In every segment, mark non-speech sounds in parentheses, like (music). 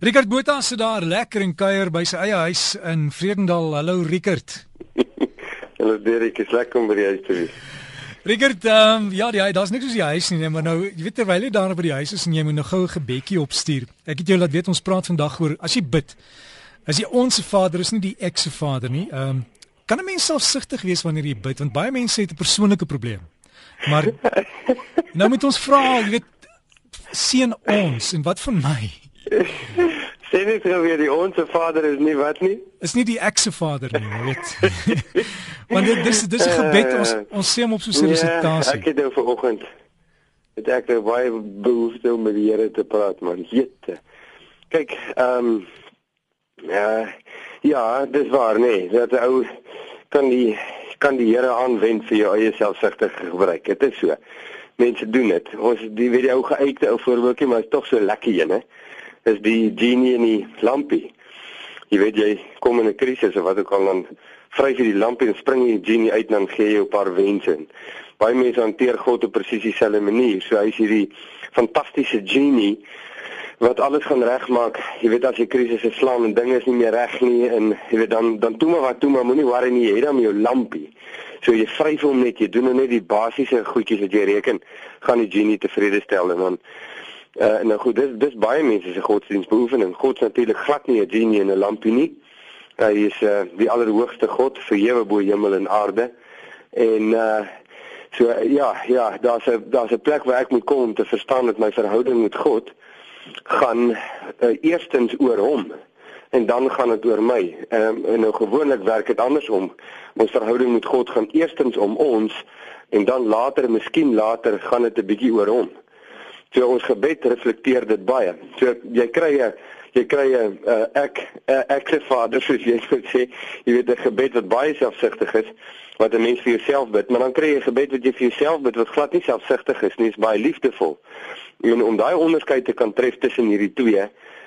Rickert Botha sit daar lekker en kuier by sy eie huis in Vredendal. Hallo Rickert. (laughs) Hallo Derek, is lekker om by die huis te wees. Rickert, ehm um, ja, ja, daar's niks soos die huis nie, nee, maar nou, jy weet terwyl jy daar by die huis is en jy moet nou gou 'n gebedjie opstuur. Ek het jou laat weet ons praat vandag oor as jy bid. As jy ons se Vader is nie die ek se Vader nie. Ehm um, kan 'n mens selfsugtig wees wanneer jy bid want baie mense het 'n persoonlike probleem. Maar (laughs) nou moet ons vra, jy weet, seën ons en wat van my? Sê net gou weer die onsse Vader is nie wat nie. Is nie die ek se Vader nie, weet. (laughs) Want dit dis dis 'n gebed ons ons sê hom op so 'n resitasie. Ja, ek het nou vanoggend het ek nou baie behoefte om met die Here te praat, man. Jette. Kyk, ehm um, ja, ja, dis waar, nee. Dat ou kan die kan die Here aanwend vir jou eie selfsugtige gebruik. Dit is so. Mense doen dit. Ons die weet die ou geëikte ou voorbeeldjie, maar is tog so lekker een, hè is die genie in die lampie. Jy weet jy kom in 'n krisis of wat ook al dan vryf jy die lampie en spring die genie uit en dan gee jy 'n paar wense. Baie mense hanteer God op presies dieselfde manier. So hy's hierdie fantastiese genie wat alles gaan regmaak. Jy weet as jy krisisse slaan en dinge is nie meer reg nie en jy weet dan dan toe maar wat toe maar moenie worry nie, jy het dan jou lampie. So jy vryf hom net, jy doen net die basiese goedjies wat jy reken, gaan die genie tevrede stel en dan Uh, nou goed, dis dis baie mense se godsdienstbeoefening. God is natuurlik glad nie 'n genie en 'n lampie nie. Hy is uh, die allerhoogste God, verhewe bo hemel en aarde. En uh so uh, ja, ja, daar's 'n daar's 'n plek waar ek moet kom om te verstaan dat my verhouding met God gaan uh, eerstens oor hom en dan gaan dit oor my. Ehm um, en nou gewoonlik werk dit andersom. Ons verhouding met God gaan eerstens om ons en dan later, miskien later, gaan dit 'n bietjie oor hom. So ons gebed reflekteer dit baie. So jy kry 'n jy kry 'n uh, ek uh, ek se vader soos jy moet sê, jy weet 'n gebed wat baie selfsugtig is wat 'n mens vir jouself bid, maar dan kry jy 'n gebed wat jy vir jouself bid wat glad nie selfsugtig is nie, is baie liefdevol. En om daai onderskeid te kan tref tussen hierdie twee,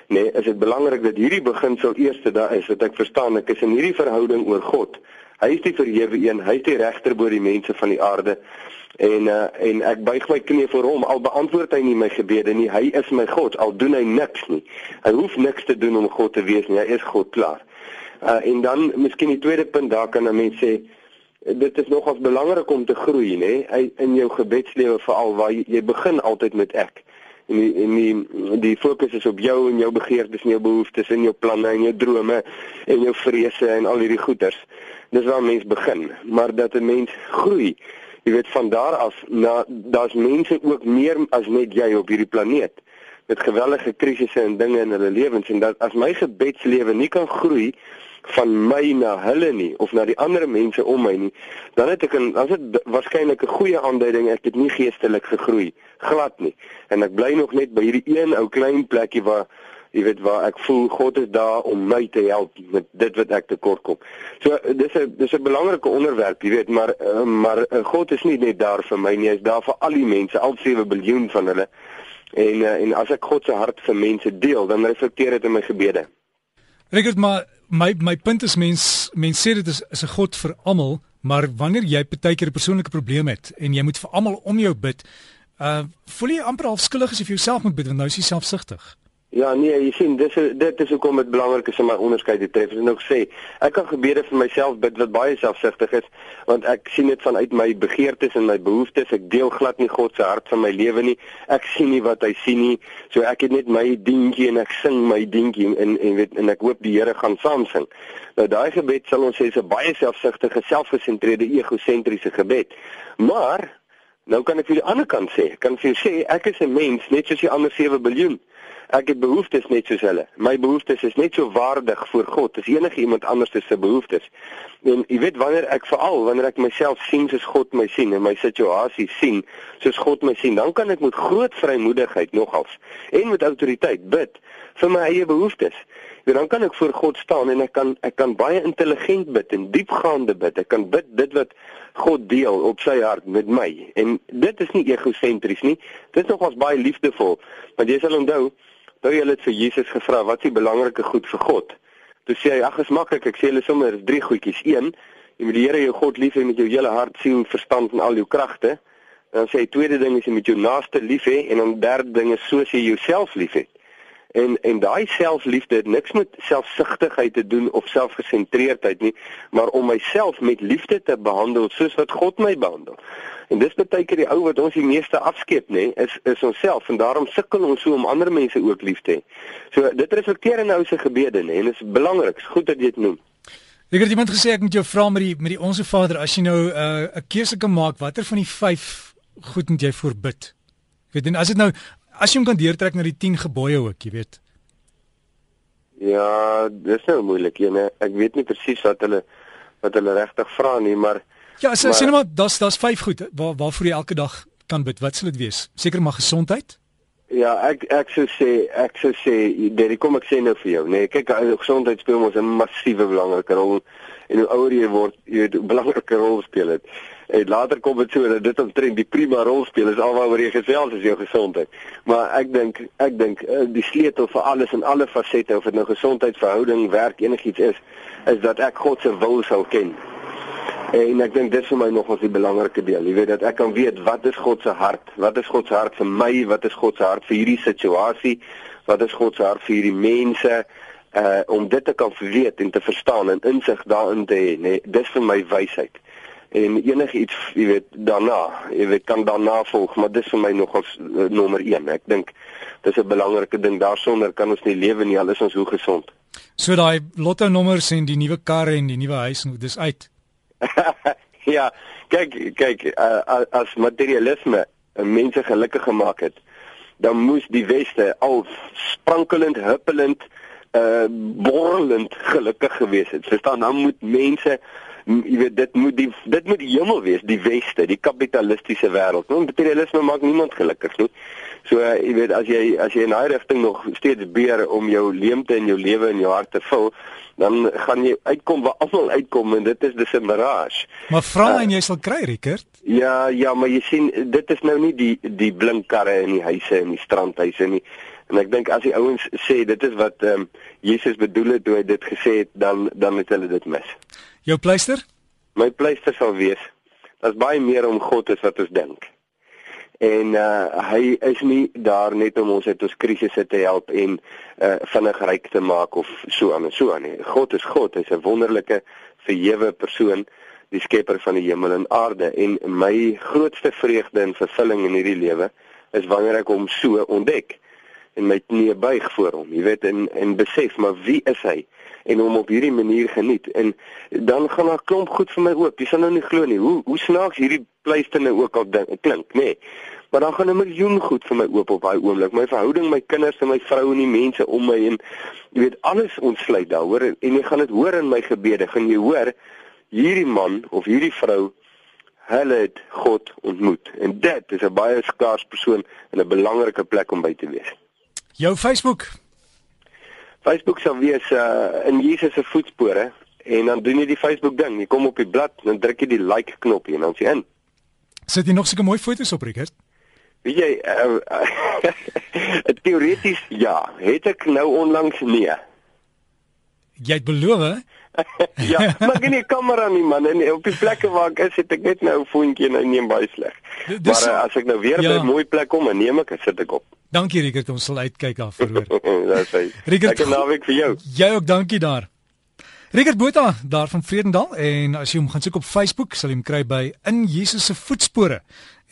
nê, nee, is dit belangrik dat hierdie beginsel eerste daar is, wat ek verstaan, ek is in hierdie verhouding oor God. Hy is die verhewe een, hy is die regter bo die mense van die aarde. En uh, en ek buig my knie voor hom al beantwoord hy nie my gebede nie. Hy is my God al doen hy niks nie. Hy hoef niks te doen om God te wees nie. Hy is God klaar. Uh, en dan miskien die tweede punt daar kan 'n mens sê dit is nogals belangrik om te groei nê in jou gebedslewe veral waar jy, jy begin altyd met ek. En die, en die die fokus is op jou en jou begeertes en jou behoeftes en jou planne en jou drome en jou vrese en al hierdie goeters dis waar mens begin maar dat 'n mens groei. Jy weet van daar af na daar's mense ook meer as net jy op hierdie planeet. Met gewellige krisisse en dinge in hulle lewens en dat as my gebedslewe nie kan groei van my na hulle nie of na die ander mense om my nie dan het ek 'n as dit waarskynlik 'n goeie aanduiding ek het nie geestelik gegroei glad nie. En ek bly nog net by hierdie een ou klein plekkie waar jy weet waar ek voel God is daar om my te help met dit wat ek tekort kom. So dis 'n dis 'n belangrike onderwerp, jy weet, maar uh, maar uh, God is nie net daar vir my nie, hy is daar vir al die mense, al 7 miljard van hulle. En uh, en as ek God se hart vir mense deel, dan reflekteer dit in my gebede. Regtig maar my my punt is mens mens sê dit is is 'n God vir almal, maar wanneer jy partykeer 'n persoonlike probleem het en jy moet vir almal om jou bid, uh voel jy amper half skuldig as jy vir jouself moet bid want nou is jy selfsugtig. Ja nee, jy sien dis dit is hoekom dit belangrik is om my onderskeid te tref. En ek sê, ek kan gebede vir myself bid wat baie selfsugtig is, want ek sien dit vanuit my begeertes en my behoeftes. Ek deel glad nie God se hart van my lewe nie. Ek sien nie wat hy sien nie. So ek het net my dingetjie en ek sing my dingetjie en en weet en ek hoop die Here gaan saam sing. Nou daai gebed sal ons sê is 'n baie selfsugtige, selfgesentreerde, egosentriese gebed. Maar nou kan ek vir die ander kant sê, kan vir jou sê ek is 'n mens net soos die ander 7 miljard ek het behoeftes net soos hulle. My behoeftes is net so waardig voor God as enige iemand anders se behoeftes. En jy weet wanneer ek veral wanneer ek myself sien soos God my sien en my situasie sien soos God my sien, dan kan ek met groot vrymoedigheid nogals en met autoriteit bid vir my eie behoeftes. En dan kan ek voor God staan en ek kan ek kan baie intelligent bid en diepgaande bid. Ek kan bid dit wat God deel op sy hart met my. En dit is nie egosentries nie. Dit is nogals baie liefdevol. Want jy sal onthou Nou jy het vir Jesus gevra wat is die belangrike goed vir God? Toe sê hy ag is maklik, ek sê hulle sommer drie goedjies. 1, jy moet die Here jou God lief hê met jou hele hart, siel, verstand en al jou kragte. Dan sê hy tweede ding is jy moet jou naaste lief hê en dan derde ding is soos jy jouself liefhet. En en daai selfliefde het niks met selfsugtigheid te doen of selfgesentreerdheid nie, maar om myself met liefde te behandel soos wat God my behandel. En dis baie keer die ou wat ons die meeste afskeep, nê, is is onsself en daarom sukkel ons so om ander mense ook lief te hê. So dit reflekteer in nou se gebede, nê, en dit is belangrik, goed dat jy dit noem. Ek het iemand gesê ek moet jou vra met die met die onsse Vader as jy nou 'n uh, keuse kan maak watter van die 5 goed moet jy voorbid? Ek weet en as dit nou as jy hom kan deurtrek na die 10 gebooie ook, jy weet. Ja, dis nou moeilik, jy nee. Ek weet nie presies wat hulle wat hulle regtig vra nie, maar Ja, sê sê net maar, dis dis 5 goed waar waarvoor jy elke dag kan bid. Wat sal dit wees? Seker maar gesondheid? Ja, ek ek sou sê ek sou sê dit kom ek sê nou vir jou, nee, kyk gesondheid speel mos 'n massiewe belangrike rol en hoe ouer jy word, jy weet, 'n belangrike rol speel dit. En later kom dit so dat dit omtrent die prima rol speel is alwaaroor jy gesels is jou gesondheid. Maar ek dink ek dink eh, die sleutel vir alles in alle fasette of dit nou gesondheid, verhouding, werk enigiets is, is dat ek God se wil sou ken. En ek dink dis vir my nogals die belangrike deel. Jy weet dat ek kan weet wat is God se hart? Wat is God se hart vir my? Wat is God se hart vir hierdie situasie? Wat is God se hart vir hierdie mense? Uh om dit te kan weet en te verstaan en insig daarin te hê, nee, dis vir my wysheid. En enigiets, jy weet, daarna, jy weet kan daarna volg, maar dis vir my nogals uh, nommer 1. Ek dink dis 'n belangrike ding. Daarsonder kan ons nie lewe nie, al is ons hoe gesond. So daai lotto nommers en die nuwe karre en die nuwe huis, dis uit. (laughs) ja, kyk kyk uh, as materialisme mense gelukkig gemaak het, dan moes die weste al sprankelend, huppelend, uh borrelend gelukkig gewees het. Verstaan, dan moet mense jy weet dit moet die dit moet die hemel wees, die weste, die kapitalistiese wêreld. Want materialisme maak niemand gelukkig nie. So uh, jy weet as jy as jy in daai rigting nog steeds beer om jou leemte in jou lewe en jou hart te vul, dan gaan jy uitkom waar almal uitkom en dit is dis 'n mirage. Maar vra uh, en jy sal kry, Rickert. Ja, ja, maar jy sien dit is nou nie die die blink karre in die huise en die strandhuise nie. En ek dink as die ouens sê dit is wat ehm um, Jesus bedoel het toe hy dit gesê het, dan dan het hulle dit mis. Jou pleister? My pleister sal wees. Daar's baie meer om God as wat ons dink en uh hy is nie daar net om ons uit ons krisisse te help en uh vinnig ryk te maak of so aan en so aan nie. God is God, hy's 'n wonderlike verhewe persoon, die skepper van die hemel en aarde en my grootste vreugde en vervulling in hierdie lewe is wanneer ek hom so ontdek en my knie buig voor hom. Jy weet en en besef maar wie is hy en hom op hierdie manier geniet en dan gaan daar klomp goed vir my oop. Jy sal nou nie glo nie hoe hoe snaaks hierdie pleisterne ook al dink klink, nê. Nee. Maar dan gaan 'n miljoen goed vir my oop op daai oomblik. My verhouding, my kinders en my vrou en die mense om my en jy weet alles ontsluit daaroor en, en jy gaan dit hoor in my gebede. Gaan jy hoor hierdie man of hierdie vrou hulle het God ontmoet. En dit is 'n baie skaars persoon en 'n belangrike plek om by te wees. Jou Facebook Facebook sal wees uh, in Jesus se voetspore en dan doen jy die Facebook ding. Jy kom op die blad en dan druk jy die like knoppie en dan sien in. Sit jy nog seker mooi foto's op, Rickert? Weet jy, uh, (laughs) teoreties ja, het ek nou onlangs nee. Jy het beloof, (laughs) ja, maar geen kamera nie man en op die plekke waar ek is, het ek net nou 'n foontjie en hy neem baie sleg. Maar uh, as ek nou weer ja. by 'n mooi plek kom, neem ek, sit ek op. (laughs) Dankie Rickert, ons sal uitkyk daarvoor hoor. (laughs) Dis hy. Rickert, ek naweek vir jou. Jy ook, dankie daar. Rickert Botha daar van Vredendal en as jy hom gaan soek op Facebook, sal jy hom kry by In Jesus se voetspore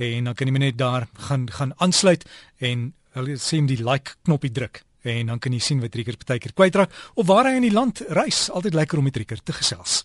en dan kan jy net daar gaan gaan aansluit en hulle sien die like knoppie druk en dan kan jy sien wat Rickert partykeer kwytraak of waar hy in die land reis. Altyd lekker om met Rickert te gesels.